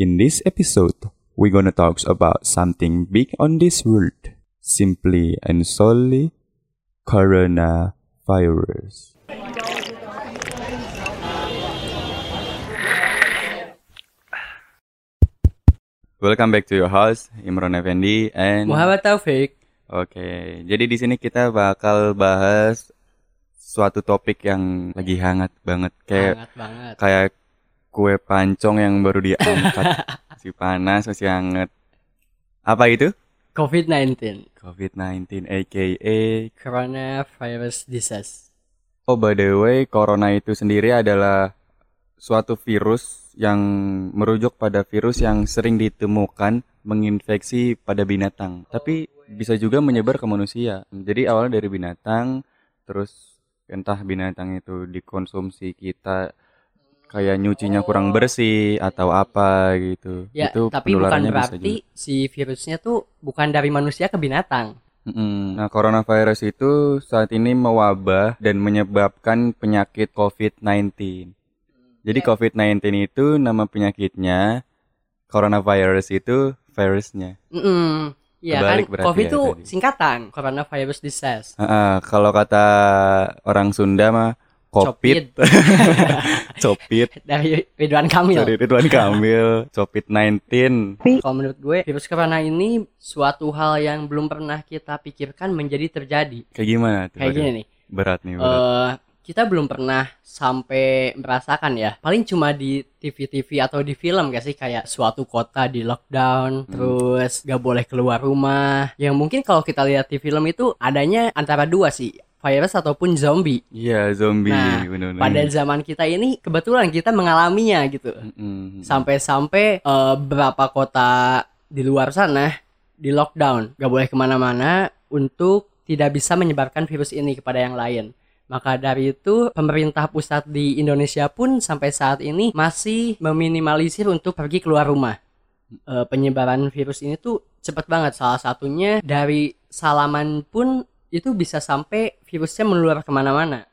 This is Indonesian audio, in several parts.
In this episode, we're gonna talk about something big on this world. Simply and solely coronavirus. Welcome back to your house, Imron Effendi and Muhammad Taufik. Oke, jadi di sini kita bakal bahas suatu topik yang lagi hangat banget kayak Hangat banget. kayak kue pancong yang baru diangkat. Masih panas masih hangat. Apa itu? COVID-19, COVID-19 aka Coronavirus Disease. oh by the way corona itu sendiri adalah suatu virus yang merujuk pada virus yang sering ditemukan menginfeksi pada binatang. Tapi bisa juga menyebar ke manusia. Jadi awalnya dari binatang terus entah binatang itu dikonsumsi kita kayak nyucinya kurang bersih atau apa gitu Ya, itu tapi bukan berarti si virusnya tuh bukan dari manusia ke binatang. Nah, coronavirus itu saat ini mewabah dan menyebabkan penyakit COVID-19. Jadi COVID-19 itu nama penyakitnya, coronavirus itu virusnya. Mm Iya kan, COVID ya itu tadi. singkatan, Coronavirus Disease. Ah, kalau kata orang Sunda mah COVID, copit, dari Ridwan Kamil. dari Ridwan Kamil, COVID-19. Kalau menurut gue, virus corona ini suatu hal yang belum pernah kita pikirkan menjadi terjadi. Kayak gimana tuh? Kayak gini nih. Berat nih, berat. eh kita belum pernah sampai merasakan ya. Paling cuma di TV-TV atau di film gak sih kayak suatu kota di lockdown, terus gak boleh keluar rumah. Yang mungkin kalau kita lihat di film itu adanya antara dua sih, virus ataupun zombie. Iya, zombie, Nah, bener-bener. Pada zaman kita ini kebetulan kita mengalaminya gitu. Mm-mm. Sampai-sampai eh, beberapa kota di luar sana di lockdown, gak boleh ke mana-mana untuk tidak bisa menyebarkan virus ini kepada yang lain. Maka dari itu pemerintah pusat di Indonesia pun sampai saat ini masih meminimalisir untuk pergi keluar rumah. Eh, penyebaran virus ini tuh cepat banget. Salah satunya dari salaman pun itu bisa sampai virusnya menular ke mana-mana.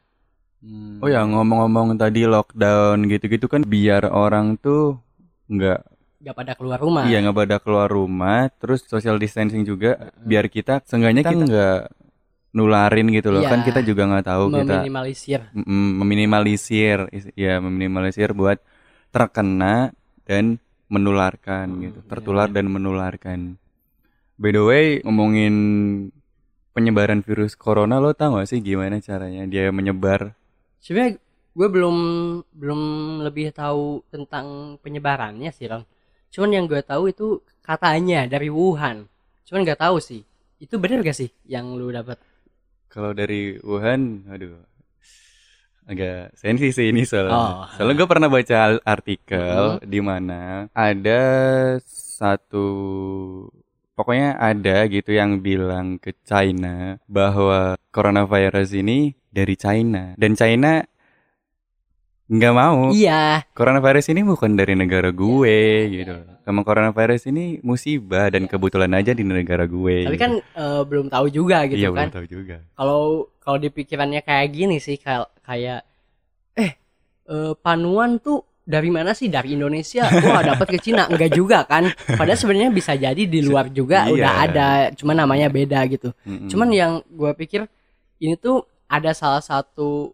Oh ya ngomong-ngomong tadi lockdown gitu-gitu kan biar orang tuh nggak Gak pada keluar rumah. iya nggak pada keluar rumah terus social distancing juga biar kita seenggaknya kita nggak nularin gitu loh Iya. kan kita juga nggak tahu kita Meminimalisir. mm, meminimalisir is- ya meminimalisir buat terkena dan menularkan gitu tertular dan menularkan by the way ngomongin penyebaran virus corona lo tau gak sih gimana caranya dia menyebar Sebenarnya gue belum belum lebih tahu tentang penyebarannya sih Ron. Cuman yang gue tahu itu katanya dari Wuhan. Cuman nggak tahu sih. Itu bener gak sih yang lu dapat? Kalau dari Wuhan, aduh, agak sensi sih ini soalnya. Oh. Soalnya gue pernah baca artikel di mana ada satu, pokoknya ada gitu yang bilang ke China bahwa coronavirus ini dari China dan China nggak mau. Iya. Coronavirus ini bukan dari negara gue gitu. Sama coronavirus ini musibah dan kebetulan aja di negara gue. Tapi gitu. kan eh, belum tahu juga gitu iya kan. belum tahu juga. Kalau kalau di pikirannya kayak gini sih kayak kayak eh eh, panuan tuh dari mana sih dari Indonesia wah dapat ke Cina enggak juga kan padahal sebenarnya bisa jadi di luar juga Iya. udah ada cuma namanya beda gitu Mm-mm. Cuman yang gue pikir ini tuh ada salah satu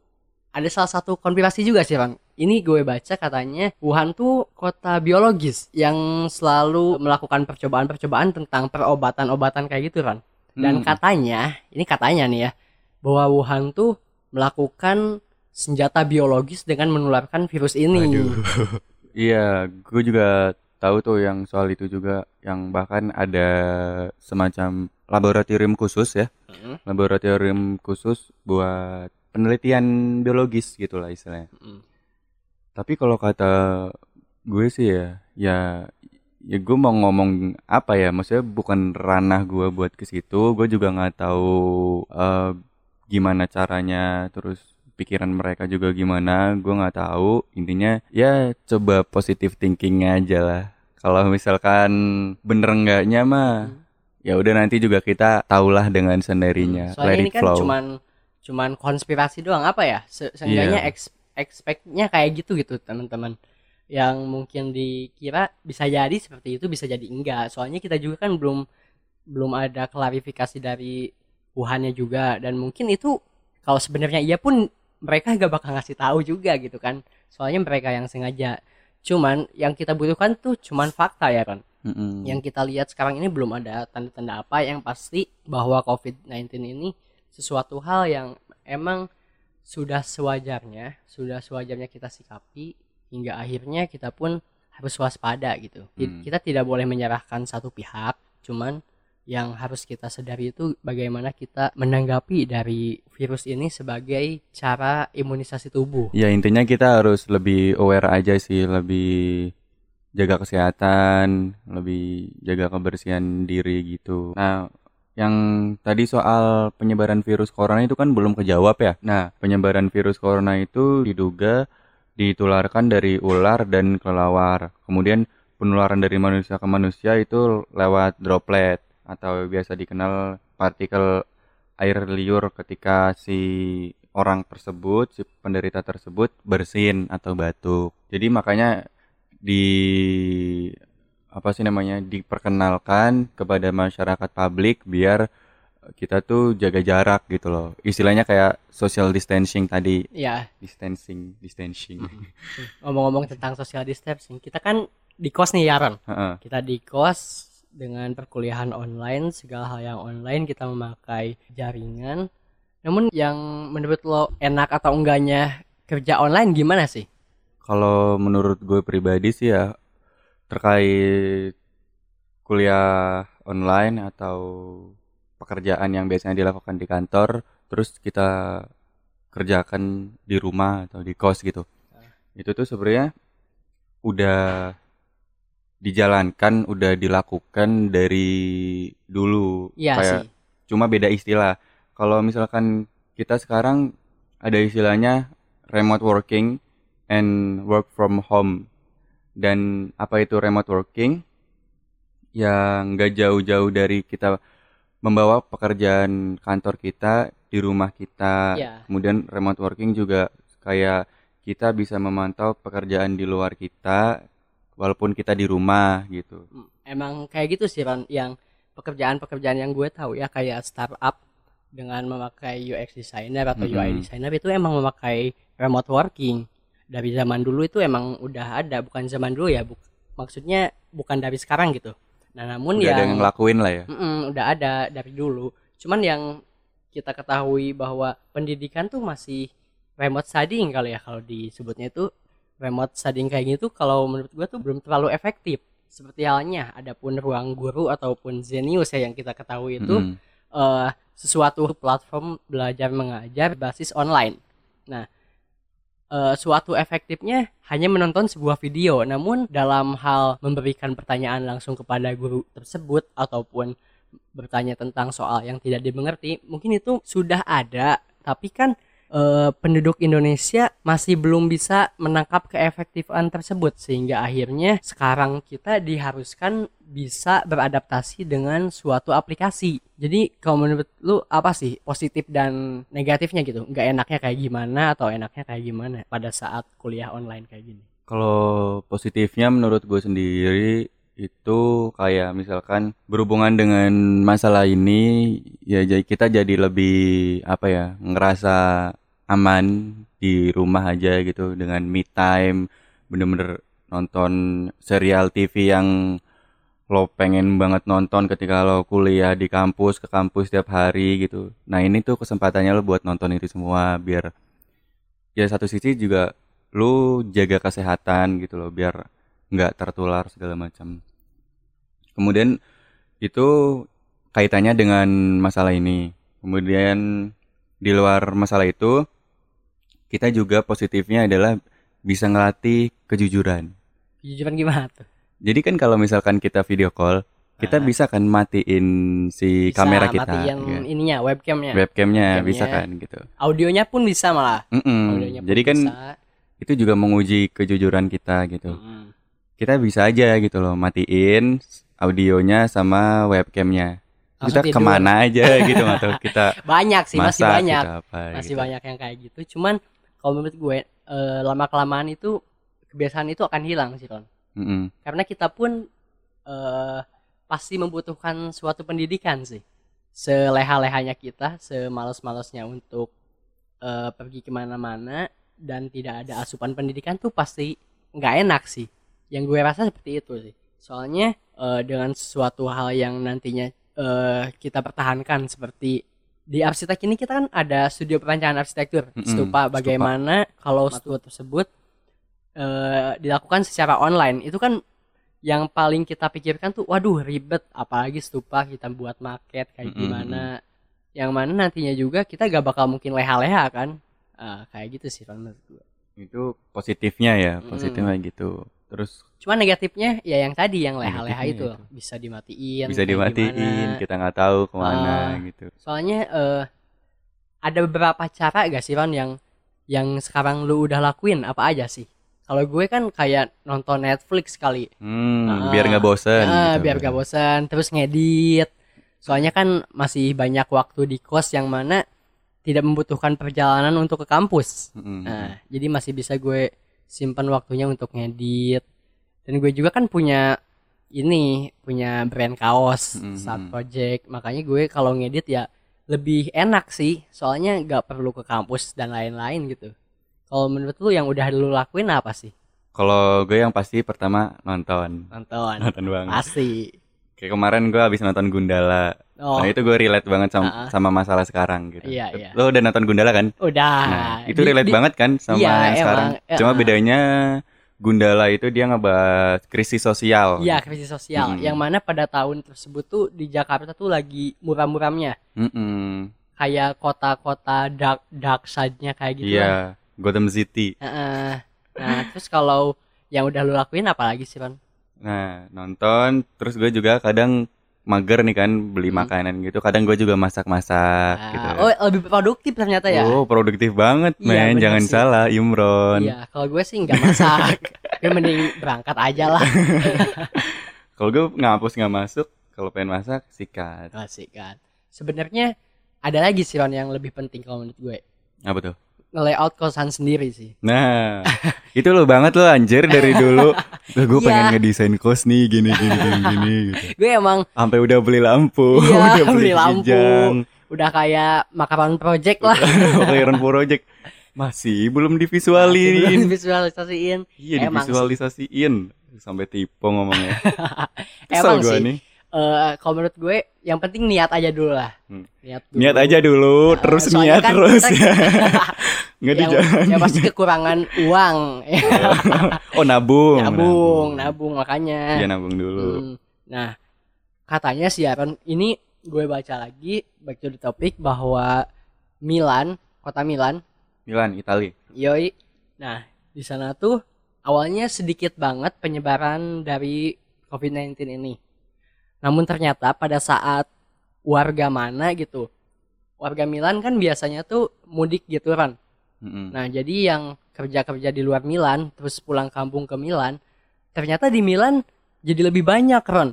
ada salah satu konspirasi juga sih bang. Ini gue baca katanya Wuhan tuh kota biologis yang selalu melakukan percobaan-percobaan tentang perobatan-obatan kayak gitu kan. Dan Hmm. katanya ini katanya nih ya bahwa Wuhan tuh melakukan senjata biologis dengan menularkan virus ini. Aduh. Iya, gue juga tahu tuh yang soal itu juga yang bahkan ada semacam laboratorium khusus ya. Mm. Laboratorium khusus buat penelitian biologis gitu lah istilahnya. Mm. Tapi kalau kata gue sih ya, ya ya gue mau ngomong apa ya, maksudnya bukan ranah gue buat ke situ. Gue juga nggak tahu eh, gimana caranya, terus pikiran mereka juga gimana. Gue nggak tahu. Intinya ya coba positive thinking aja lah. Kalau misalkan bener enggaknya mah, ya udah nanti juga kita tahulah dengan sendirinya. Let Soalnya ini kan flow. cuman cuman konspirasi doang apa ya? Se- Seenggaknya Iya. ex- expect-nya kayak gitu gitu teman-teman. yang mungkin dikira bisa jadi seperti itu bisa jadi enggak soalnya kita juga kan belum belum ada klarifikasi dari Wuhannya juga dan mungkin itu kalau sebenarnya iya pun mereka nggak bakal ngasih tahu juga gitu kan soalnya mereka yang sengaja cuman yang kita butuhkan tuh cuman fakta ya kan Mm-mm. yang kita lihat sekarang ini belum ada tanda-tanda apa yang pasti bahwa COVID-19 ini sesuatu hal yang emang sudah sewajarnya, sudah sewajarnya kita sikapi hingga akhirnya kita pun harus waspada gitu. Hmm. Kita tidak boleh menyerahkan satu pihak, cuman yang harus kita sadari itu bagaimana kita menanggapi dari virus ini sebagai cara imunisasi tubuh. Ya intinya kita harus lebih aware aja sih, lebih jaga kesehatan, lebih jaga kebersihan diri gitu. Nah, yang tadi soal penyebaran virus corona itu kan belum kejawab ya. Nah, penyebaran virus corona itu diduga ditularkan dari ular dan kelelawar. Kemudian penularan dari manusia ke manusia itu lewat droplet atau biasa dikenal partikel air liur ketika si orang tersebut, si penderita tersebut bersin atau batuk. Jadi makanya di apa sih namanya diperkenalkan kepada masyarakat publik biar kita tuh jaga jarak gitu loh. Istilahnya kayak social distancing tadi. Ya, Distancing, distancing. ngomong-ngomong tentang social distancing, kita kan di kos nih Yaron. Heeh. kita di kos dengan perkuliahan online segala hal yang online kita memakai jaringan. Namun yang menurut lo enak atau enggaknya kerja online gimana sih? Kalau menurut gue pribadi sih ya terkait kuliah online atau pekerjaan yang biasanya dilakukan di kantor terus kita kerjakan di rumah atau di kos gitu. Itu tuh sebenarnya udah dijalankan, udah dilakukan dari dulu. iya Kayak sih cuma beda istilah. Kalau misalkan kita sekarang ada istilahnya remote working and work from home. Dan apa itu remote working? Ya nggak jauh-jauh dari kita membawa pekerjaan kantor kita di rumah kita. Iya. Kemudian remote working juga kayak kita bisa memantau pekerjaan di luar kita walaupun kita di rumah gitu. Mm, emang kayak gitu sih Ron yang pekerjaan-pekerjaan yang gue tahu ya kayak startup dengan memakai UX designer atau UI Mm-mm. designer itu emang memakai remote working dari zaman dulu itu emang udah ada bukan zaman dulu ya buk maksudnya bukan dari sekarang gitu nah namun Udah ada yang yang ngelakuin lah ya. Mm-mm, udah ada dari dulu. Cuman yang kita ketahui bahwa pendidikan tuh masih remote studying kali ya kalau disebutnya itu remote studying kayak gitu kalau menurut gua tuh belum terlalu efektif. Seperti halnya adapun ruang guru ataupun Zenius ya yang kita ketahui itu eh, sesuatu platform belajar mengajar basis online. Nah, eh, suatu efektifnya hanya menonton sebuah video, namun dalam hal memberikan pertanyaan langsung kepada guru tersebut ataupun bertanya tentang soal yang tidak dimengerti, mungkin itu sudah ada, tapi kan eh, penduduk Indonesia masih belum bisa menangkap keefektifan tersebut sehingga akhirnya sekarang kita diharuskan bisa beradaptasi dengan suatu aplikasi. Jadi kalau menurut lu apa sih positif dan negatifnya gitu? Nggak enaknya kayak gimana atau enaknya kayak gimana pada saat kuliah online kayak gini? Kalau positifnya menurut gue sendiri itu kayak misalkan berhubungan dengan masalah ini ya jadi kita jadi lebih apa ya ngerasa aman di rumah aja gitu dengan me time bener-bener nonton serial TV yang lo pengen banget nonton ketika lo kuliah di kampus ke kampus setiap hari gitu nah ini tuh kesempatannya lo buat nonton itu semua biar ya satu sisi juga lu jaga kesehatan gitu loh biar nggak tertular segala macam. Kemudian itu kaitannya dengan masalah ini. Kemudian di luar masalah itu kita juga positifnya adalah bisa ngelatih kejujuran. Kejujuran gimana tuh? Jadi kan kalau misalkan kita video call, kita Ah. bisa kan matiin si Bisa kamera kita, matiin ya. ininya webcamnya. webcamnya Webcamnya. bisa kan gitu. Audionya pun bisa malah. Mm-mm. Audionya pun Jadi kan bisa. itu juga menguji kejujuran kita gitu. Mm-mm. kita bisa aja gitu loh matiin audionya sama webcamnya Langsung kita tidur. ke mana aja gitu atau kita Banyak sih, masih banyak. apa masih gitu. banyak yang kayak gitu cuman kalau menurut gue eh, lama kelamaan itu kebiasaan itu akan hilang sih Ron. Mm-mm. karena kita pun eh pasti membutuhkan suatu pendidikan sih. Seleha-lehanya kita semales-malesnya untuk eh, pergi ke mana-mana dan tidak ada asupan pendidikan tuh pasti nggak enak sih. Yang gue rasa seperti itu sih. Soalnya eh, dengan suatu hal yang nantinya eh, kita pertahankan seperti di arsitek ini kita kan ada studio perancangan arsitektur. Mm-mm, stupa stupa. bagaimana kalau studio tersebut eh, dilakukan secara online. Itu kan yang paling kita pikirkan tuh waduh ribet. Apalagi stupa kita buat market kayak Mm-mm, gimana. Yang mana nantinya juga kita gak bakal mungkin leha-leha kan. Ah, kayak gitu sih menurut gue Itu positifnya ya, positifnya gitu. Terus cuma negatifnya ya yang tadi yang leha-leha itu itu. bisa dimatiin bisa dimatiin, gimana. kita nggak tahu ke mana Ah. gitu. soalnya eh ada beberapa cara gak sih Ron yang yang sekarang lu udah lakuin apa aja sih kalau gue kan kayak nonton Netflix kali Hmm, Ah. biar nggak bosen. Ah, gitu. biar gak bosan terus ngedit soalnya kan masih banyak waktu di kos yang mana tidak membutuhkan perjalanan untuk ke kampus Mm-mm. nah jadi masih bisa gue simpan waktunya untuk ngedit. Dan gue juga kan punya ini punya brand kaos Mhm. side project. Makanya gue kalau ngedit ya lebih enak sih. Soalnya gak perlu ke kampus dan lain-lain gitu. Kalau menurut lu yang udah lu lakuin apa sih? Kalau gue yang pasti pertama nonton, nonton. Nonton banget. pasti Kayak kemarin gue habis nonton Gundala. oh Nah itu gue relate banget sama, Ah. sama masalah sekarang gitu. Iya, iya. Lo udah nonton Gundala kan? udah Nah, itu Di- relate di- banget kan sama Iya, yang sekarang. emang, Cuma eh, bedanya Gundala itu dia ngebahas krisis sosial. Iya krisis sosial Mm-mm. yang mana pada tahun tersebut tuh di Jakarta tuh lagi muram-muramnya Mm-mm. kayak kota-kota dark dark side-nya kayak gitu. Iya, Gotham City. Heeh. Nah terus kalau yang udah lu lakuin apa lagi sih Ron? Nah, nonton terus gue juga kadang mager nih kan beli Hmm. makanan gitu. Kadang gue juga masak-masak Ah, gitu. Oh lebih produktif ternyata ya? Oh, produktif banget, Iya, men. Jangan sih. salah, Imron. Iya kalau gue sih nggak masak, gue mending berangkat aja lah. Kalau gue ngapus nggak masuk, kalau pengen masak sikat. Asik kan. Sebenarnya ada lagi sih Ron yang lebih penting kalau menurut gue Apa tuh? Nge-layout kosan sendiri sih. Nah, itu lo banget lo anjir dari dulu. Gue Iya. pengen ngedesain kos nih gini gini gini gini gitu. Gue emang Sampai udah beli lampu, Iya, udah beli beli, lampu. kijang, udah kayak makaron project lah. Clearan project. Masih belum divisualin. visualisasiin Iya Emang sih. divisualisasiin sampai tipe ngomongnya. Kesel Emang gua sih. nih. Eh, kalau menurut gue yang penting niat aja dulu lah Hmm. niat dulu. Niat aja dulu, Nah, terus niat kan terus kita- ya. Nggak yang, yang pasti kekurangan uang Oh nabung. nabung nabung makanya Iya nabung dulu. Hmm. nah katanya sih Aaron ini gue baca lagi back to the topic bahwa Milan kota Milan Milan, Itali. Yoi. Nah, di sana tuh awalnya sedikit banget penyebaran dari COVID-19 ini. Namun ternyata pada saat warga mana gitu, warga Milan kan biasanya tuh mudik gitu kan. Mm-mm. Nah, jadi yang kerja-kerja di luar Milan terus pulang kampung ke Milan, ternyata di Milan jadi lebih banyak Ron.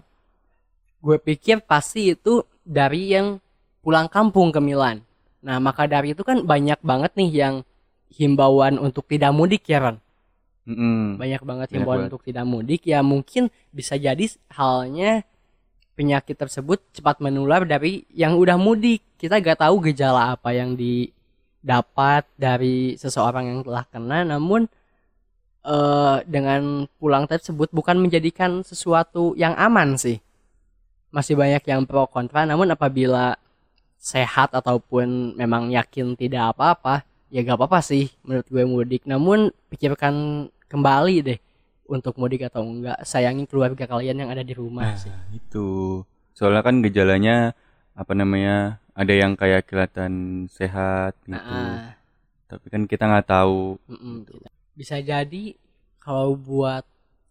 Gue pikir pasti itu dari yang pulang kampung ke Milan. Nah, maka dari itu kan banyak banget nih yang himbauan untuk tidak mudik ya Ron. Mm-mm. Banyak banget Banyak himbauan banget. untuk tidak mudik ya mungkin bisa jadi halnya penyakit tersebut cepat menular dari yang udah mudik. Kita gak tahu gejala apa yang didapat dari seseorang yang telah kena namun eh dengan pulang tersebut bukan menjadikan sesuatu yang aman sih. Masih banyak yang pro kontra namun apabila sehat ataupun memang yakin tidak apa-apa ya gak apa-apa sih menurut gue mudik namun pikirkan kembali deh untuk mudik atau enggak sayangi keluarga kalian yang ada di rumah Nah, sih itu. Soalnya kan gejalanya apa namanya? Ada yang kayak kelihatan sehat gitu. Nah, Tapi kan kita nggak tahu. mm-mm. bisa jadi kalau buat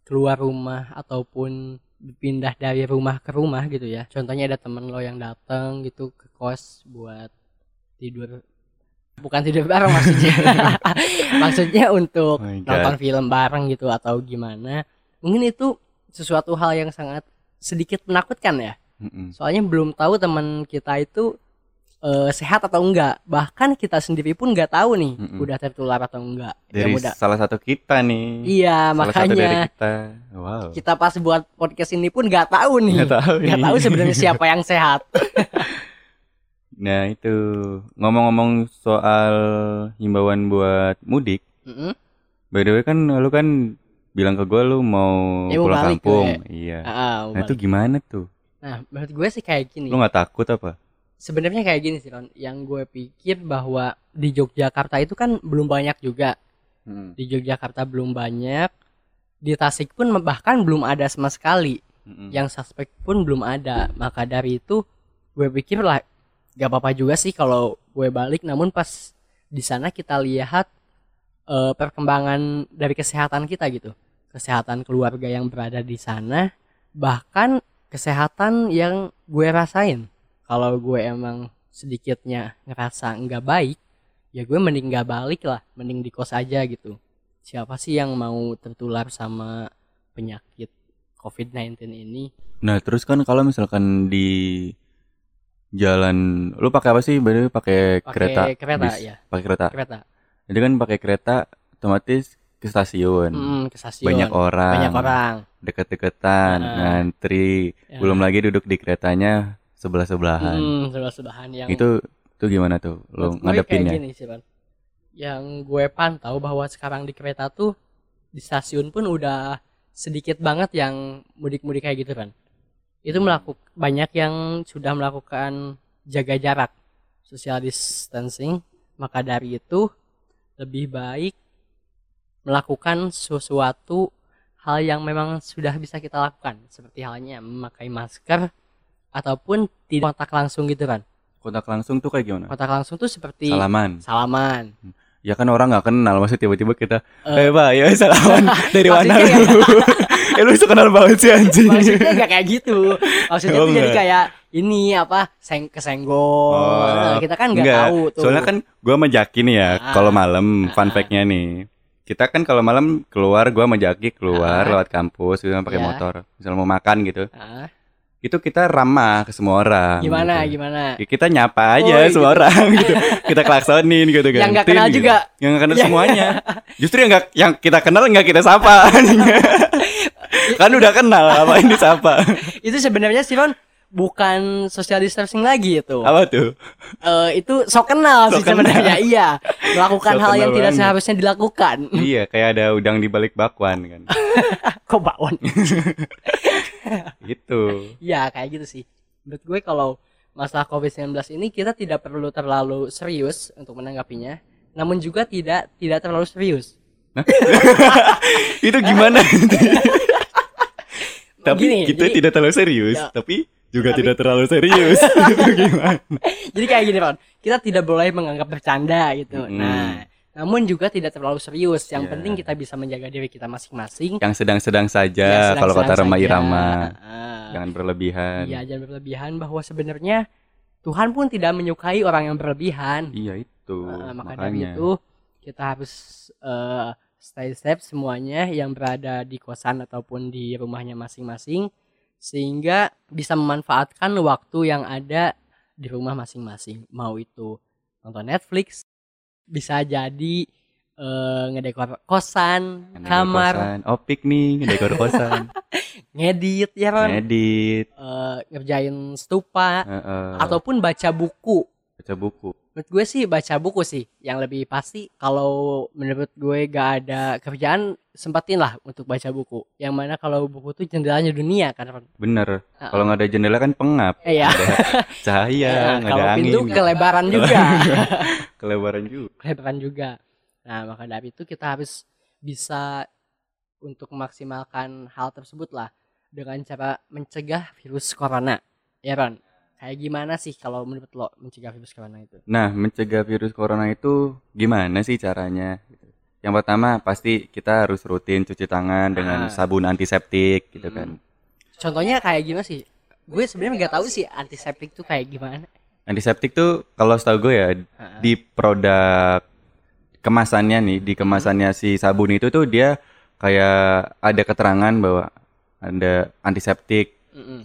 keluar rumah ataupun pindah dari rumah ke rumah gitu ya contohnya ada temen lo yang datang gitu ke kos buat tidur bukan tidur bareng maksudnya maksudnya untuk Oh nonton film bareng gitu atau gimana mungkin itu sesuatu hal yang sangat sedikit menakutkan ya Mm-mm. soalnya belum tahu teman kita itu eh, sehat atau enggak. Bahkan kita sendiri pun nggak tahu nih Mm-mm. udah tertular atau enggak. Ya Dari udah. salah satu kita nih. Iya, salah satu dari makanya kita. Wow. kita pas buat podcast ini pun nggak tahu nih. Nggak tahu tahu sebenarnya siapa yang sehat. Nah itu ngomong-ngomong soal himbauan buat mudik. Mm-mm. By the way kan lu kan bilang ke gue lu mau Ya, pulang balik kampung. gue. Iya. Ah, ah, Nah itu balik. gimana tuh? Nah, menurut gue sih kayak gini. Lu nggak takut apa? Sebenarnya kayak gini sih, Ron. Yang gue pikir bahwa di Yogyakarta itu kan belum banyak juga. Hmm. Di Yogyakarta belum banyak. Di Tasik pun bahkan belum ada sama sekali. Mm-mm. Yang suspek pun belum ada. Maka dari itu gue pikir lah gak apa-apa juga sih kalau gue balik. Namun pas di sana kita lihat eh, perkembangan dari kesehatan kita gitu. Kesehatan keluarga yang berada di sana. Bahkan kesehatan yang gue rasain. Kalau gue emang sedikitnya ngerasa nggak baik, ya gue mending nggak balik lah, mending di kos aja gitu. Siapa sih yang mau tertular sama penyakit COVID-19 ini? Nah terus kan kalau misalkan di jalan, lu pakai apa sih? Way, pakai kereta, kereta, bis, ya. pakai kereta. Kereta. Jadi kan pakai kereta, otomatis ke stasiun, Mm, ke stasiun. banyak orang, Banyak orang. deket-deketan, Nah. ngantri, Ya. belum lagi duduk di keretanya sebelah sebelahan. Mm, sebelah-sebelahan yang Itu tuh gimana tuh? Lu kayak ngadepinnya? gini sih, Bang. Yang gue pantau bahwa sekarang di kereta tuh di stasiun pun udah sedikit banget yang mudik-mudik kayak gitu kan. Itu melakukan banyak yang sudah melakukan jaga jarak, social distancing. Maka dari itu lebih baik melakukan sesuatu hal yang memang sudah bisa kita lakukan seperti halnya memakai masker ataupun tidak kontak langsung gitu kan. Kontak langsung tuh kayak gimana? Kontak langsung tuh seperti Salaman. salaman. Ya kan orang nggak kenal, maksudnya tiba-tiba kita, Eh. eh pak, ya salaman dari mana lu? eh lu suka kenal banget sih anjing. Maksudnya gak kayak gitu. Maksudnya Oh, tuh jadi enggak. kayak ini apa? Seng kesenggol. Oh, kita kan nggak Enggak, tahu tuh. Soalnya kan gua sama Jaki nih ya, Ah. kalau malam fun Ah. fact-nya nih. Kita kan kalau malam keluar gua sama Jaki keluar Ah. lewat kampus gitu pakai Ya. motor. Misal mau makan gitu. Ah, Itu kita ramah ke semua orang. gimana gitu. gimana? Ya, kita nyapa aja Oh, semua gitu. orang gitu. Kita klaksonin gitu kan. Yang nggak kenal juga. Yang nggak kenal Ya. semuanya. Justru yang nggak yang kita kenal nggak kita sapa. kan udah kenal apa ini disapa. Itu sebenarnya sih Ron bukan social distancing lagi itu. Apa tuh? Eh, itu sok kenal sih Sok kenal. sebenarnya. iya. Melakukan Sok hal yang kenal tidak banget. seharusnya dilakukan. iya, kayak ada udang di balik bakwan kan. Kok bakwan? gitu. Iya kayak gitu sih. Menurut gue kalau masalah COVID-19 ini kita tidak perlu terlalu serius untuk menanggapinya, namun juga tidak tidak terlalu serius. itu gimana? tapi Gini, kita jadi- tidak terlalu serius, Ya. tapi juga Tapi- tidak terlalu serius. itu gimana? Jadi kayak gini, Ron. Kita tidak boleh menganggap bercanda gitu. Mm-mm. Nah, namun juga tidak terlalu serius. Yang Ya. penting kita bisa menjaga diri kita masing-masing. Yang sedang-sedang saja sedang-sedang kalau kata Rama. Irama. Ah. Jangan berlebihan. Iya, jangan berlebihan bahwa sebenarnya Tuhan pun tidak menyukai orang yang berlebihan. Iya itu. Uh, maka dari makanya. itu kita harus uh, stay safe semuanya yang berada di kosan ataupun di rumahnya masing-masing sehingga bisa memanfaatkan waktu yang ada di rumah masing-masing. Mau itu nonton Netflix bisa jadi uh, ngedekor kosan Ngedekor kamar. kosan. Oh piknik, dekor kosan, ngedit ya Ron? Ngedit, Uh, ngerjain stupa heeh, ataupun baca buku. Baca buku. Menurut gue sih baca buku sih yang lebih pasti kalau menurut gue gak ada kerjaan sempatin lah untuk baca buku. Yang mana kalau buku tuh jendelanya dunia kan. Bener. Heeh. Kalau nggak ada jendela kan pengap. Eh ya. Ada cahaya, Nah, nggak ada pintu angin. kelebaran juga. Kelebaran juga. kelebaran juga. Nah, maka dari itu kita harus bisa untuk memaksimalkan hal tersebut lah dengan cara mencegah virus corona. Ya Ron, kayak gimana sih kalau menurut lo mencegah virus corona itu? Nah, mencegah virus corona itu gimana sih caranya? Yang pertama pasti kita harus rutin cuci tangan dengan Ah. sabun antiseptik gitu kan. Contohnya kayak gimana sih? Gue sebenarnya nggak tahu sih antiseptik tuh kayak gimana. Antiseptik tuh kalau setahu gue ya Heeh. di produk kemasannya nih, di kemasannya si sabun itu tuh dia kayak ada keterangan bahwa ada antiseptik. Mm-mm.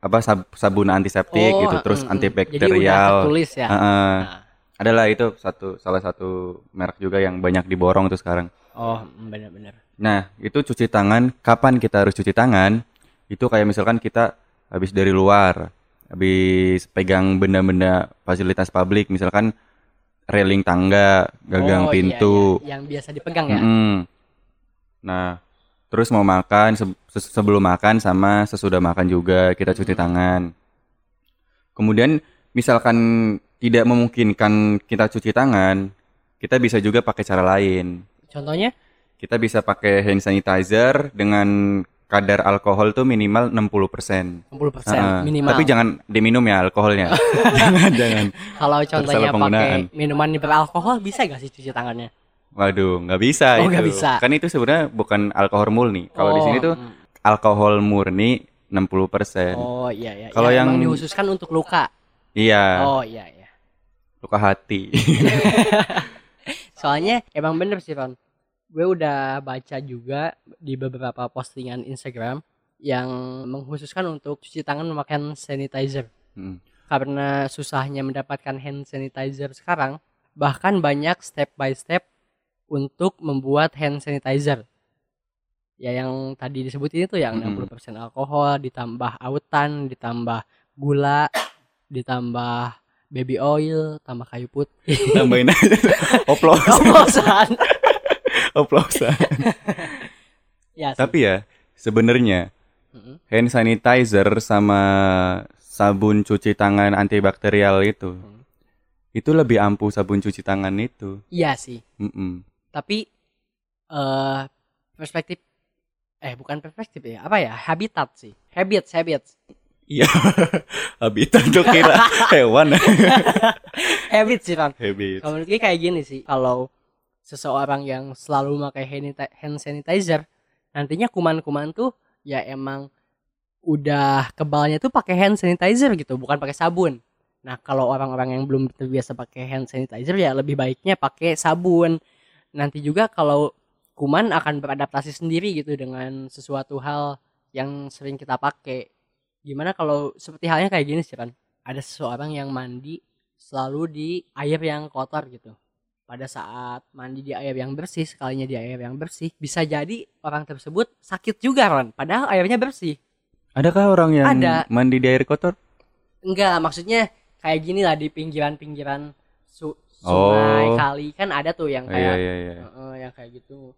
Apa sab- sabun antiseptik Oh, gitu, terus mm, mm. Jadi antibakterial. tertulis ya. Heeh. Nah. Adalah itu satu salah satu merek juga yang banyak diborong tuh sekarang. Oh, mm, benar-benar. Nah, itu cuci tangan, kapan kita harus cuci tangan? Itu kayak misalkan kita habis dari luar, habis pegang benda-benda fasilitas publik, misalkan railing tangga, gagang Oh, iya, pintu. iya. Yang biasa dipegang ya. Mm-mm. Nah, terus mau makan, se- se- sebelum makan sama sesudah makan juga kita cuci tangan. Kemudian misalkan tidak memungkinkan kita cuci tangan, kita bisa juga pakai cara lain. Contohnya? Kita bisa pakai hand sanitizer dengan kadar alkohol tuh minimal 60%. 60% Heeh. minimal. Tapi jangan diminum ya alkoholnya. jangan, jangan. Kalau contohnya pakai minuman beralkohol bisa gak sih cuci tangannya? Waduh, nggak bisa Oh, itu. nggak bisa. Kan itu sebenarnya bukan alkohol murni. Kalau di Oh, sini tuh mm. alkohol murni 60%. Oh iya iya. Kalau Ya, yang- emang dikhususkan untuk luka. Iya, Oh iya iya. luka hati. Soalnya emang bener sih Ron. Gue udah baca juga di beberapa postingan Instagram yang mengkhususkan untuk cuci tangan memakai sanitizer. Mm. Karena susahnya mendapatkan hand sanitizer sekarang, bahkan banyak step by step untuk membuat hand sanitizer. Ya yang tadi disebutin itu yang Mm-mm. 60% alkohol, ditambah autan, ditambah gula, ditambah baby oil, tambah kayu putih. Tambahin aja. Oplosan, Oplosan. oplosan. ya, sih. Tapi ya, sebenarnya hand sanitizer sama sabun cuci tangan antibakterial itu Hmm. itu lebih ampuh sabun cuci tangan itu. Iya sih. Mm-mm. Tapi eh perspektif eh bukan perspektif ya, apa ya? Habitat sih. Habits, habits. Iya. Habitat tuh kira hewan. habits sih, Ron. Habit. Kalau menurut gue kayak gini sih, kalau seseorang yang selalu sanita- hand sanitizer, nantinya kuman-kuman tuh ya emang udah kebalnya tuh pakai hand sanitizer gitu, bukan pakai sabun. Nah, kalau orang-orang yang belum terbiasa pakai hand sanitizer ya lebih baiknya pakai sabun. Nanti juga kalau kuman akan beradaptasi sendiri gitu dengan sesuatu hal yang sering kita pakai. Gimana kalau seperti halnya kayak gini sih kan? Ada seseorang yang mandi selalu di air yang kotor gitu. Pada saat mandi di air yang bersih, sekalinya di air yang bersih, bisa jadi orang tersebut sakit juga, Ron. Padahal airnya bersih. Adakah orang yang Ada. mandi di air kotor? Enggak, maksudnya kayak gini lah di pinggiran-pinggiran su- sungai, Oh. kali kan ada tuh yang Iya kayak iya iya. Heeh, yang kayak gitu.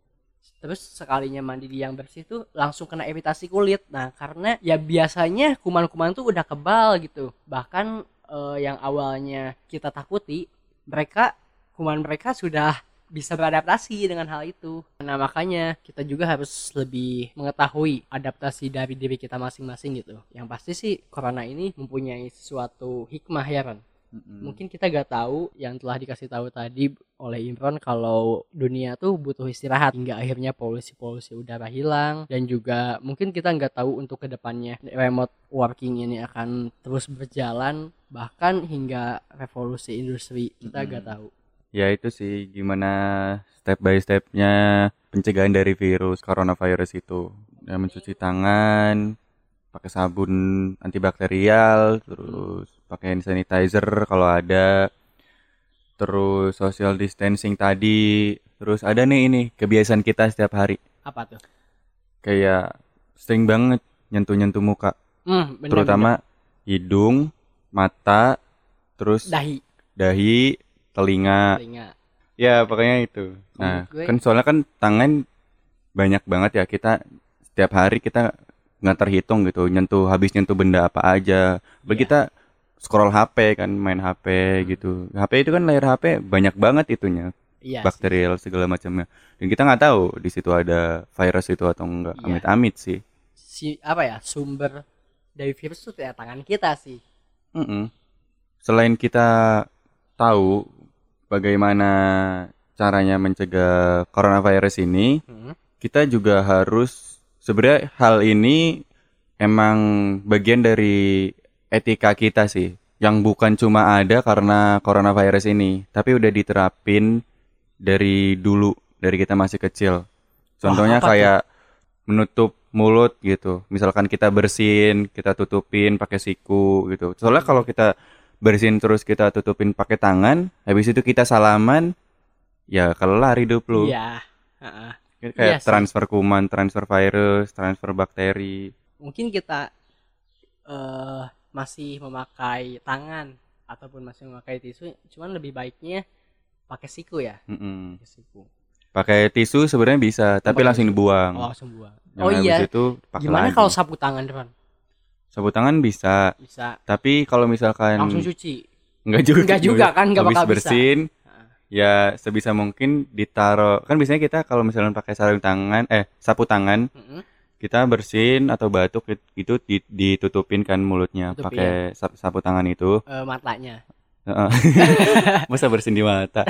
Terus sekalinya mandi di yang bersih tuh langsung kena iritasi kulit. Nah, karena ya biasanya kuman-kuman tuh udah kebal gitu. Bahkan eh, yang awalnya kita takuti, mereka kuman mereka sudah bisa beradaptasi dengan hal itu. Nah, makanya kita juga harus lebih mengetahui adaptasi dari diri kita masing-masing gitu. Yang pasti sih corona ini mempunyai sesuatu hikmah ya, Ron Mm-mm. mungkin kita gak tahu yang telah dikasih tahu tadi oleh Imron kalau dunia tuh butuh istirahat hingga akhirnya polusi-polusi udara hilang dan juga mungkin kita nggak tahu untuk ke depannya remote working ini akan terus berjalan bahkan hingga revolusi industri kita Mm-mm. gak tahu Ya itu sih gimana step by stepnya pencegahan dari virus coronavirus itu. Ya mencuci tangan, pakai sabun antibakterial, terus pakai hand sanitizer kalau ada, terus social distancing tadi, terus ada nih ini kebiasaan kita setiap hari apa tuh kayak sering banget nyentuh-nyentuh muka, hmm, bener, terutama hidung, mata, terus bener. dahi dahi, telinga. telinga Ya pokoknya itu. Nah gue- kan soalnya kan tangan banyak banget ya kita setiap hari kita nggak terhitung gitu nyentuh habis nyentuh benda apa aja. Bagi Iya. kita scroll HP kan main HP gitu. HP itu kan layar HP banyak banget itunya iya sih. bakterial segala macamnya. Dan kita nggak tahu di situ ada virus itu atau enggak. Iya. Amit-amit sih. si apa ya sumber dari virus tuh ya tangan kita sih Mm-mm. Selain kita tahu bagaimana caranya mencegah coronavirus ini, Hmm. kita juga harus sebenarnya hal ini emang bagian dari etika kita sih yang bukan cuma ada karena coronavirus ini tapi udah diterapin dari dulu dari kita masih kecil contohnya tuh? kayak menutup mulut gitu. Misalkan kita bersin, kita tutupin pakai siku gitu. Soalnya kalau kita bersin terus kita tutupin pakai tangan, habis itu kita salaman, ya kelar hidup lu. Iya. Heeh. Kayak Iya sih. transfer kuman, transfer virus, transfer bakteri. Mungkin kita eh masih memakai tangan ataupun masih memakai tisu, cuman lebih baiknya pakai siku ya. Mm-mm. Pakai siku. Pakai tisu sebenarnya bisa, tapi Pakai langsung tisu. dibuang. Oh, langsung buang. Yang Oh iya. itu pakai Gimana lagi. kalau sapu tangan, Ron? sapu tangan bisa, Bisa tapi kalau misalkan langsung cuci. Enggak juga. Enggak juga kan, enggak bakal bisa. bersin, ya sebisa mungkin ditaro. Kan biasanya kita kalau misalnya pakai sarung tangan, eh sapu tangan, Heeh. Kita bersin atau batuk it- itu di- ditutupin kan mulutnya Tutupin. pakai sap- sapu tangan itu. Eh, matanya. Masa bersin di mata,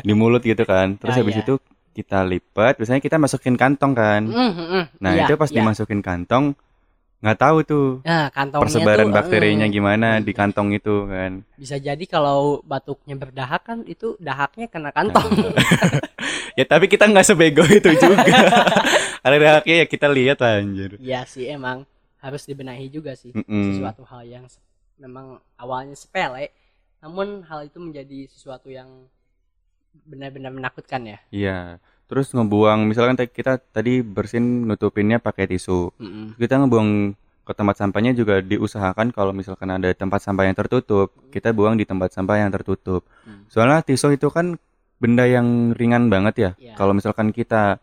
di mulut gitu kan. Terus Ya, habis ya. itu kita lipat, biasanya kita masukin kantong kan. Mm, mm, mm. Nah Iya, itu pas iya. dimasukin kantong, nggak tahu tuh Nah, kantongnya persebaran tuh, bakterinya eh, gimana di kantong itu kan. bisa jadi kalau batuknya berdahak kan itu dahaknya kena kantong. Ya tapi kita nggak sebego itu juga. Ada dahaknya ya kita lihat lah anjir. Iya sih emang harus dibenahi juga sih. Mm-mm. Sesuatu hal yang memang awalnya sepele, namun hal itu menjadi sesuatu yang benar-benar menakutkan ya. Iya. Terus ngebuang misalkan kita tadi bersin nutupinnya pakai tisu. Mm-mm. Kita ngebuang ke tempat sampahnya juga diusahakan kalau misalkan ada tempat sampah yang tertutup, kita buang di tempat sampah yang tertutup. Hmm. Soalnya tisu itu kan benda yang ringan banget ya. Iya. Kalau misalkan kita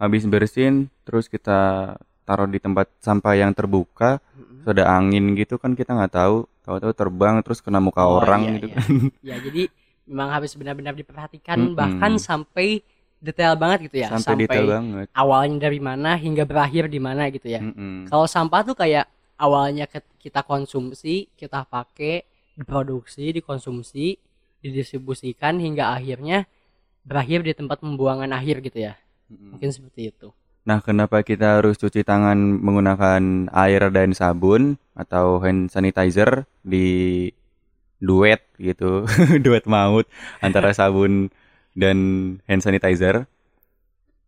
habis bersin terus kita taruh di tempat sampah yang terbuka, terus ada angin gitu kan kita nggak tahu, tahu-tahu terbang terus kena muka Oh, orang iya, gitu iya. kan. Ya jadi memang harus benar-benar diperhatikan Mm-mm. bahkan sampai detail banget gitu ya. Sampai detail banget. awalnya dari mana hingga berakhir di mana gitu ya. Mm-mm. Kalau sampah tuh kayak awalnya kita konsumsi, kita pakai, diproduksi, dikonsumsi, didistribusikan hingga akhirnya berakhir di tempat pembuangan akhir gitu ya. Mungkin seperti itu. Nah, kenapa kita harus cuci tangan menggunakan air dan sabun atau hand sanitizer di duet gitu, duet maut antara sabun dan hand sanitizer?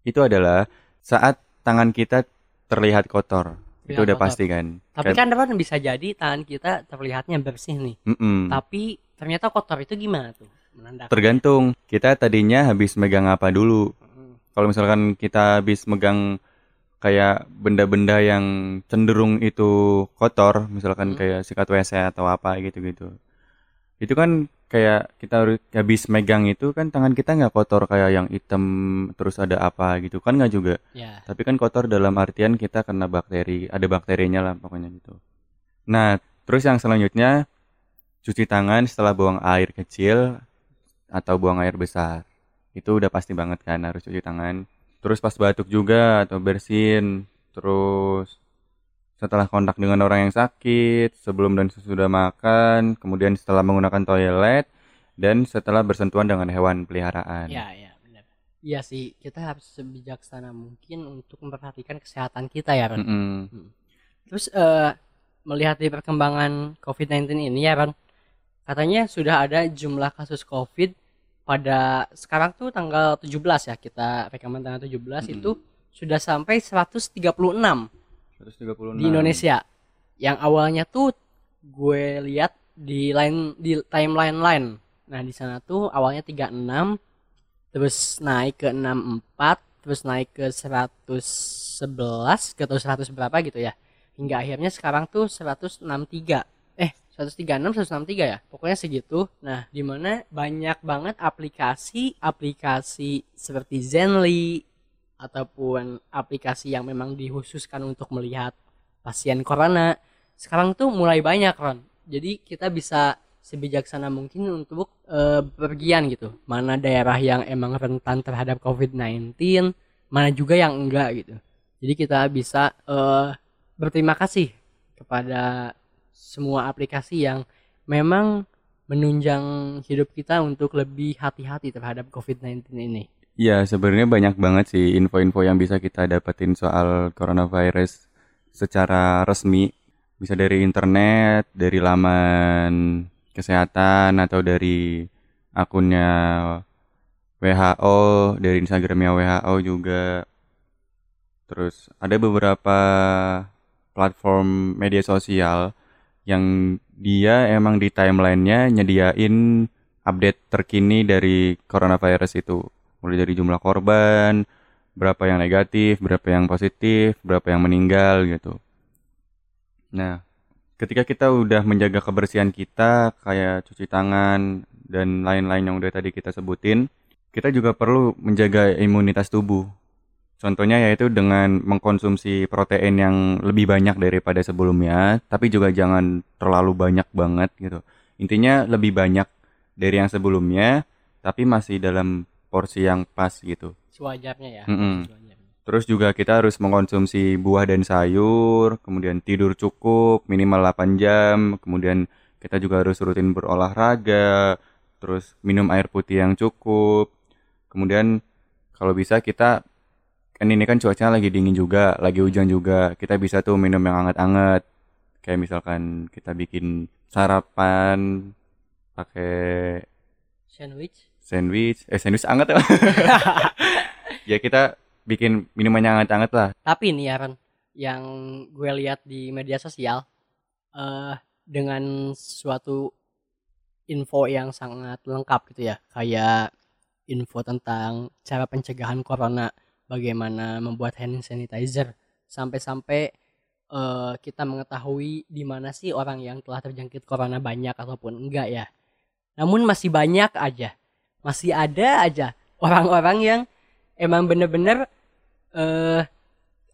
Itu adalah saat tangan kita terlihat kotor. itu Terlihat udah kotor. pasti kan. Tapi kan kan bisa jadi tangan kita terlihatnya bersih nih. Mm-mm. Tapi ternyata kotor itu gimana tuh? Menandakan. Tergantung kita tadinya habis megang apa dulu. Mm. Kalau misalkan kita habis megang kayak benda-benda yang cenderung itu kotor, misalkan Hmm. kayak sikat WC atau apa gitu-gitu. Itu kan kayak kita habis megang itu kan tangan kita nggak kotor kayak yang hitam terus ada apa gitu kan nggak juga. Ya. Tapi kan kotor dalam artian kita kena bakteri, ada bakterinya lah pokoknya gitu. Nah, terus yang selanjutnya cuci tangan setelah buang air kecil atau buang air besar. Itu udah pasti banget kan harus cuci tangan. Terus pas batuk juga atau bersin. Terus setelah kontak dengan orang yang sakit, sebelum dan sesudah makan, kemudian setelah menggunakan toilet dan setelah bersentuhan dengan hewan peliharaan. Ya, ya, benar. Iya sih, kita harus sebijaksana mungkin untuk memperhatikan kesehatan kita ya, Ron. Mm-mm. Terus eh, melihat di perkembangan COVID-19 ini ya, Ron, katanya sudah ada jumlah kasus COVID pada sekarang tuh tanggal 17 ya, kita rekaman tanggal 17 Mm-mm. itu sudah sampai 136 136. di Indonesia. Yang awalnya tuh gue lihat di line di timeline line. Nah, di sana tuh awalnya 36 terus naik ke 64, terus naik ke 111 ke atau 100 berapa gitu ya. Hingga akhirnya sekarang tuh 163. Eh, 136 163 ya. Pokoknya segitu. Nah, di mana banyak banget aplikasi-aplikasi seperti Zenly ataupun aplikasi yang memang dikhususkan untuk melihat pasien corona sekarang tuh mulai banyak Ron jadi kita bisa sebijaksana mungkin untuk eh, bepergian gitu mana daerah yang emang rentan terhadap COVID-19 mana juga yang enggak gitu jadi kita bisa eh, berterima kasih kepada semua aplikasi yang memang menunjang hidup kita untuk lebih hati-hati terhadap COVID-19 ini Ya, sebenarnya banyak banget sih info-info yang bisa kita dapetin soal coronavirus secara resmi. Bisa dari internet, dari laman kesehatan, atau dari akunnya WHO, dari Instagramnya WHO juga. terus ada beberapa platform media sosial yang dia emang di timelinenya nyediain update terkini dari coronavirus itu. Mulai dari jumlah korban berapa yang negatif berapa yang positif berapa yang meninggal gitu. Nah ketika kita udah menjaga kebersihan kita kayak cuci tangan dan lain-lain yang udah tadi kita sebutin kita juga perlu menjaga imunitas tubuh Contohnya yaitu dengan mengkonsumsi protein yang lebih banyak daripada sebelumnya, tapi juga jangan terlalu banyak banget gitu. Intinya lebih banyak dari yang sebelumnya, tapi masih dalam porsi yang pas gitu. Sewajarnya ya. Mm-mm. Sewajarnya. Terus juga kita harus mengkonsumsi buah dan sayur, kemudian tidur cukup minimal 8 jam, kemudian kita juga harus rutin berolahraga, terus minum air putih yang cukup. Kemudian kalau bisa kita kan ini kan cuacanya lagi dingin juga, lagi hujan juga. Kita bisa tuh minum yang hangat-hangat. Kayak misalkan kita bikin sarapan pakai Sandwich. sandwich, eh sandwich hangat ya. ya kita bikin minumannya hangat-hangat lah. Tapi nih ya Ron, yang gue lihat di media sosial eh dengan suatu info yang sangat lengkap gitu ya, kayak info tentang cara pencegahan corona, bagaimana membuat hand sanitizer, sampai-sampai eh, kita mengetahui di mana sih orang yang telah terjangkit corona banyak ataupun enggak ya. Namun masih banyak aja, masih ada aja orang-orang yang emang bener-bener eh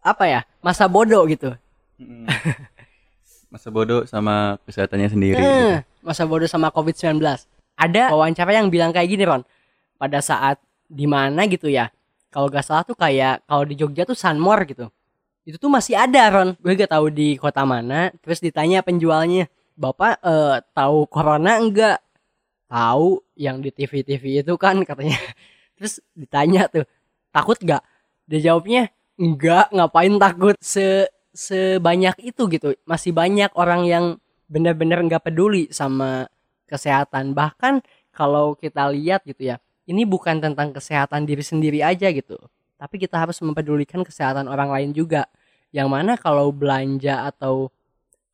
apa ya masa bodoh gitu Masa bodoh sama kesehatannya sendiri. gitu. Eh, masa bodoh sama COVID-19. Ada wawancara yang bilang kayak gini, Ron. Pada saat di mana gitu ya. Kalau gak salah tuh kayak kalau di Jogja tuh Sunmore gitu. Itu tuh masih ada, Ron. Gue gak tahu di kota mana. Terus ditanya penjualnya, "Bapak eh, tahu corona enggak?" Tahu yang di TV-TV itu kan katanya. Terus ditanya tuh, "Takut gak?" Dia jawabnya, "Enggak, ngapain takut se sebanyak itu gitu." Masih banyak orang yang benar-benar nggak peduli sama kesehatan bahkan kalau kita lihat gitu ya ini bukan tentang kesehatan diri sendiri aja gitu. Tapi kita harus mempedulikan kesehatan orang lain juga. Yang mana kalau belanja atau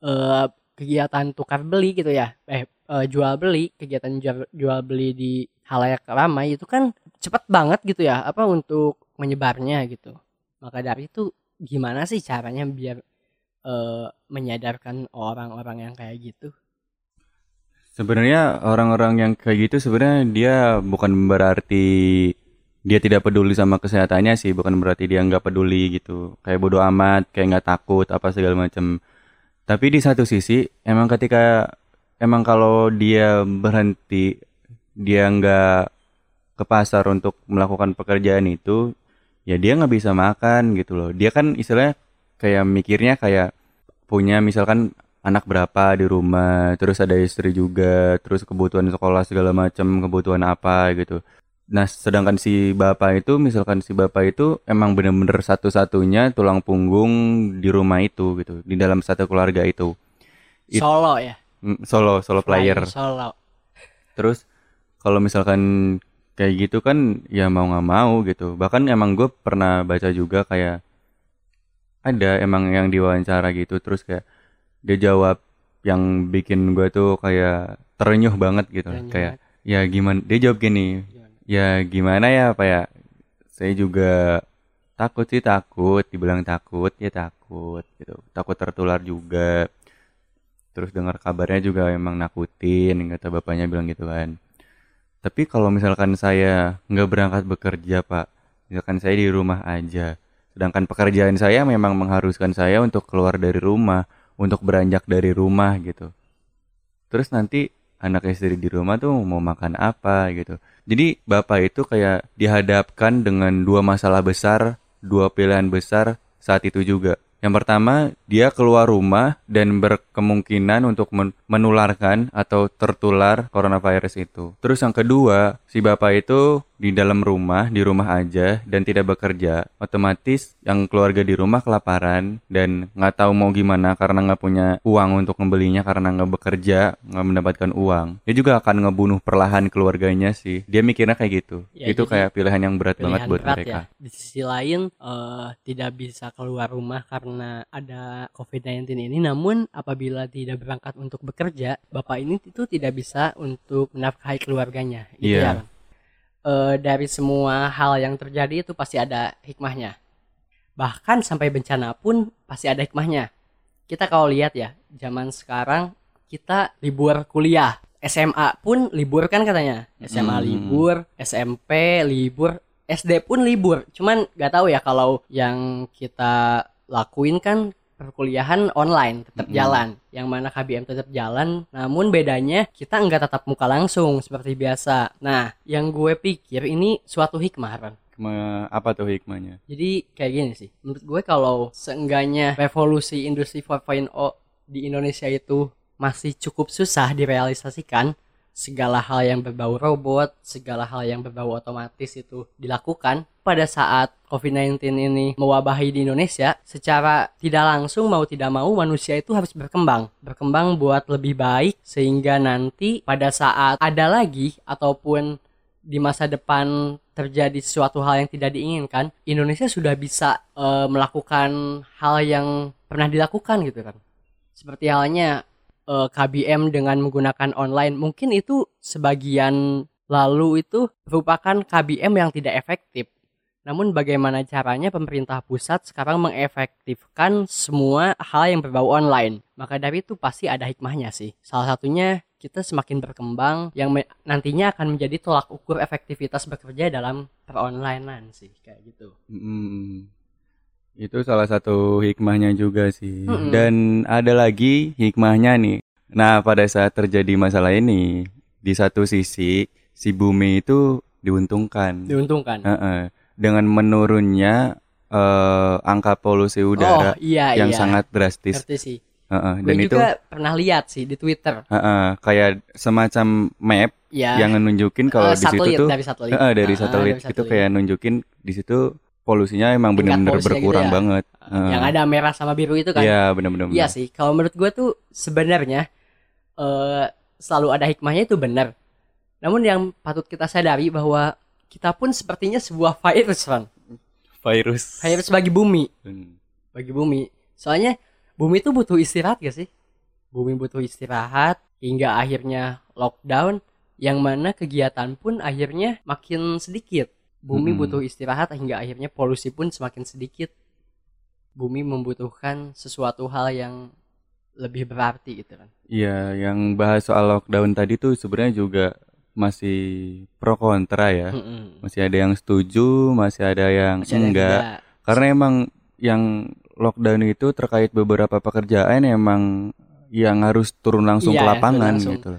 eh, kegiatan tukar beli gitu ya eh eh, jual beli kegiatan jual, jual beli di halayak ramai itu kan cepat banget gitu ya apa untuk menyebarnya gitu. Maka dari itu gimana sih caranya biar eh, menyadarkan orang-orang yang kayak gitu Sebenarnya orang-orang yang kayak gitu sebenarnya dia bukan berarti dia tidak peduli sama kesehatannya sih, bukan berarti dia nggak peduli gitu. Kayak bodoh amat, kayak nggak takut apa segala macam. Tapi di satu sisi emang ketika emang kalau dia berhenti dia nggak ke pasar untuk melakukan pekerjaan itu, ya dia nggak bisa makan gitu loh. Dia kan istilahnya kayak mikirnya kayak punya misalkan anak berapa di rumah, terus ada istri juga, terus kebutuhan sekolah segala macam, kebutuhan apa gitu. Nah, sedangkan si bapak itu, misalkan si bapak itu emang bener-bener satu-satunya tulang punggung di rumah itu gitu, di dalam satu keluarga itu. It- solo ya Mm, Solo, solo player. solo Terus kalau misalkan kayak gitu kan ya mau nggak mau gitu. Bahkan emang gue pernah baca juga kayak ada emang yang diwawancara gitu terus kayak dia jawab yang bikin gue tuh kayak terenyuh banget gitu. Terenyuh kayak ya gimana dia jawab gini Gimana? ya gimana ya apa ya? Saya juga takut sih takut. Dibilang takut ya takut gitu. Takut tertular juga. Terus dengar kabarnya juga emang nakutin kata bapaknya bilang gitu kan. Tapi kalau misalkan saya nggak berangkat bekerja pak misalkan saya di rumah aja sedangkan pekerjaan saya memang mengharuskan saya untuk keluar dari rumah untuk beranjak dari rumah gitu. Terus nanti anak istri di rumah tuh mau makan apa gitu. Jadi bapak itu kayak dihadapkan dengan dua masalah besar dua pilihan besar saat itu juga. Yang pertama, dia keluar rumah dan berkemungkinan untuk men- menularkan atau tertular coronavirus itu. Terus yang kedua, si bapak itu di dalam rumah, di rumah aja dan tidak bekerja. Otomatis yang keluarga di rumah kelaparan dan nggak tahu mau gimana karena nggak punya uang untuk membelinya karena nggak bekerja, nggak mendapatkan uang. Dia juga akan ngebunuh perlahan keluarganya sih. Dia mikirnya kayak gitu. Ya, itu kayak pilihan yang berat banget pilihan buat berat mereka. ya. Di sisi lain eh, tidak bisa keluar rumah karena ada COVID-19 ini namun apabila tidak berangkat untuk bekerja, Bapak ini itu tidak bisa untuk menafkahi keluarganya. Gitu Iya. ya. Dari semua hal yang terjadi itu pasti ada hikmahnya. Bahkan sampai bencana pun pasti ada hikmahnya. Kita kalau lihat ya, zaman sekarang kita libur kuliah. SMA pun libur kan katanya. SMA Hmm. libur, SMP libur, SD pun libur. Cuman nggak tahu ya kalau yang kita lakuin kan perkuliahan online tetap Mm-mm. jalan. Yang mana KBM tetap jalan, namun bedanya kita nggak tatap muka langsung seperti biasa. Nah, yang gue pikir ini suatu hikmah, Ron. Me- apa tuh hikmahnya? Jadi kayak gini sih. Menurut gue kalau seenggaknya revolusi industri 4.0 di Indonesia itu masih cukup susah direalisasikan, segala hal yang berbau robot, segala hal yang berbau otomatis itu dilakukan pada saat COVID-19 ini mewabahi di Indonesia, secara tidak langsung mau tidak mau manusia itu harus berkembang, berkembang buat lebih baik sehingga nanti pada saat ada lagi ataupun di masa depan terjadi sesuatu hal yang tidak diinginkan, Indonesia sudah bisa eh, melakukan hal yang pernah dilakukan gitu kan. Seperti halnya eh, KBM dengan menggunakan online, mungkin itu sebagian lalu itu merupakan KBM yang tidak efektif. Namun bagaimana caranya pemerintah pusat sekarang mengefektifkan semua hal yang berbau online. Maka dari itu pasti ada hikmahnya sih. Salah satunya kita semakin berkembang yang nantinya akan menjadi tolak ukur efektivitas bekerja dalam peronlinean sih kayak gitu. Mm, itu salah satu hikmahnya juga sih. Mm-mm. Dan ada lagi hikmahnya nih. Nah, pada saat terjadi masalah ini, di satu sisi si bumi itu diuntungkan. Diuntungkan. Heeh. Dengan menurunnya eh, angka polusi udara oh iya yang iya. sangat drastis. Ngerti sih. Heeh. Gue Dan itu juga pernah lihat sih di Twitter. heeh, kayak semacam map Ya. yang nunjukin kalau eh, di situ satelit, tuh dari satelit. heeh, dari Ah, satelit dari itu kayak nunjukin di situ polusinya emang gitu berkurang ya. banget. Heeh. yang ada merah sama biru itu kan. Iya, benar-benar. Iya sih, kalau menurut gue tuh sebenarnya eh selalu ada hikmahnya itu benar. Namun yang patut kita sadari bahwa kita pun sepertinya sebuah virus, Ron. Virus. Virus bagi bumi, Hmm. bagi bumi. Soalnya bumi itu butuh istirahat gak sih? Bumi butuh istirahat hingga akhirnya lockdown yang mana kegiatan pun akhirnya makin sedikit. Bumi Mm-mm. butuh istirahat hingga akhirnya polusi pun semakin sedikit. Bumi membutuhkan sesuatu hal yang lebih berarti gitu kan. Iya, yang bahas soal lockdown tadi tuh sebenarnya juga masih pro kontra ya. Mm-mm. Masih ada yang setuju, masih ada yang Masih ada yang enggak. Karena emang yang lockdown itu terkait beberapa pekerjaan emang yang harus turun langsung Iya, ke lapangan langsung. gitu.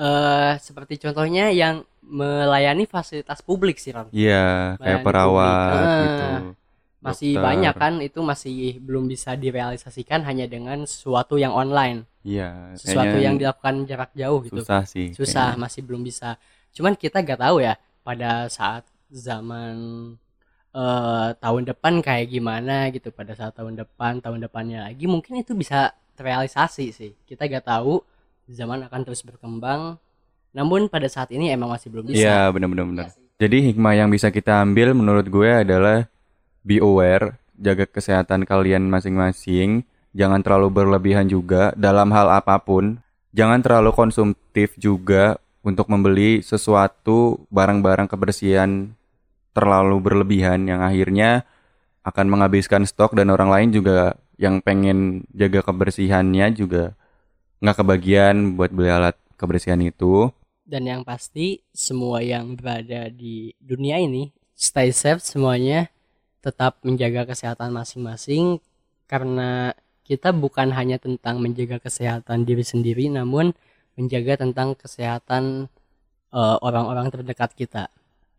Eh, seperti contohnya yang melayani fasilitas publik sih Ron. Iya, kayak Melayani perawat publik. Ah, gitu. Masih Dokter. banyak kan itu masih belum bisa direalisasikan hanya dengan sesuatu yang online, Iya, sesuatu yang dilakukan jarak jauh gitu. susah sih. Susah, kayaknya. masih belum bisa. Cuman kita gak tahu ya pada saat zaman eh tahun depan kayak gimana gitu. Pada saat tahun depan, tahun depannya lagi mungkin itu bisa terrealisasi sih. Kita gak tahu zaman akan terus berkembang. Namun pada saat ini emang masih belum bisa. Iya, benar-benar benar. Jadi hikmah yang bisa kita ambil menurut gue adalah be aware, jaga kesehatan kalian masing-masing, jangan terlalu berlebihan juga dalam hal apa pun. Jangan terlalu konsumtif juga untuk membeli sesuatu barang-barang kebersihan terlalu berlebihan yang akhirnya akan menghabiskan stok dan orang lain juga yang pengen jaga kebersihannya juga nggak kebagian buat beli alat kebersihan itu. Dan yang pasti semua yang berada di dunia ini stay safe semuanya. Tetap menjaga kesehatan masing-masing. Karena kita bukan hanya tentang menjaga kesehatan diri sendiri namun menjaga tentang kesehatan eh, orang-orang terdekat kita.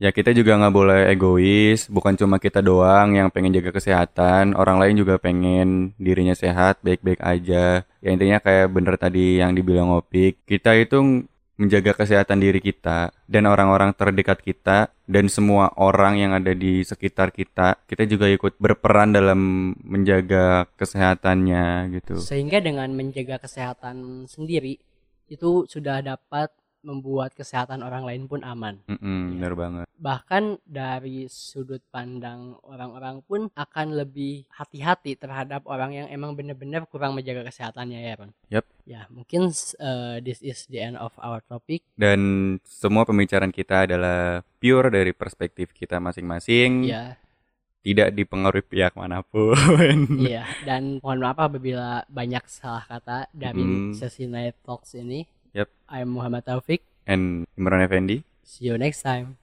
ya kita juga nggak boleh egois. Bukan cuma kita doang yang pengen jaga kesehatan. Orang lain juga pengen dirinya sehat baik-baik aja. Ya intinya kayak bener tadi yang dibilang Opik. Kita itu menjaga kesehatan diri kita dan orang-orang terdekat kita dan semua orang yang ada di sekitar kita kita juga ikut berperan dalam menjaga kesehatannya gitu. Sehingga dengan menjaga kesehatan sendiri itu sudah dapat membuat kesehatan orang lain pun aman. Mm-mm, bener banget. Bahkan dari sudut pandang orang-orang pun akan lebih hati-hati terhadap orang yang emang benar-benar kurang menjaga kesehatannya ya, Ron. Yap. Ya, mungkin uh, this is the end of our topic. Dan semua pembicaraan kita adalah pure dari perspektif kita masing-masing. Ya. Tidak dipengaruhi pihak mana pun. Iya, dan mohon maaf apabila banyak salah kata dari Hmm. sesi Night Talks ini. Yep. I'm Muhammad Taufik. And Imran Effendi. See you next time.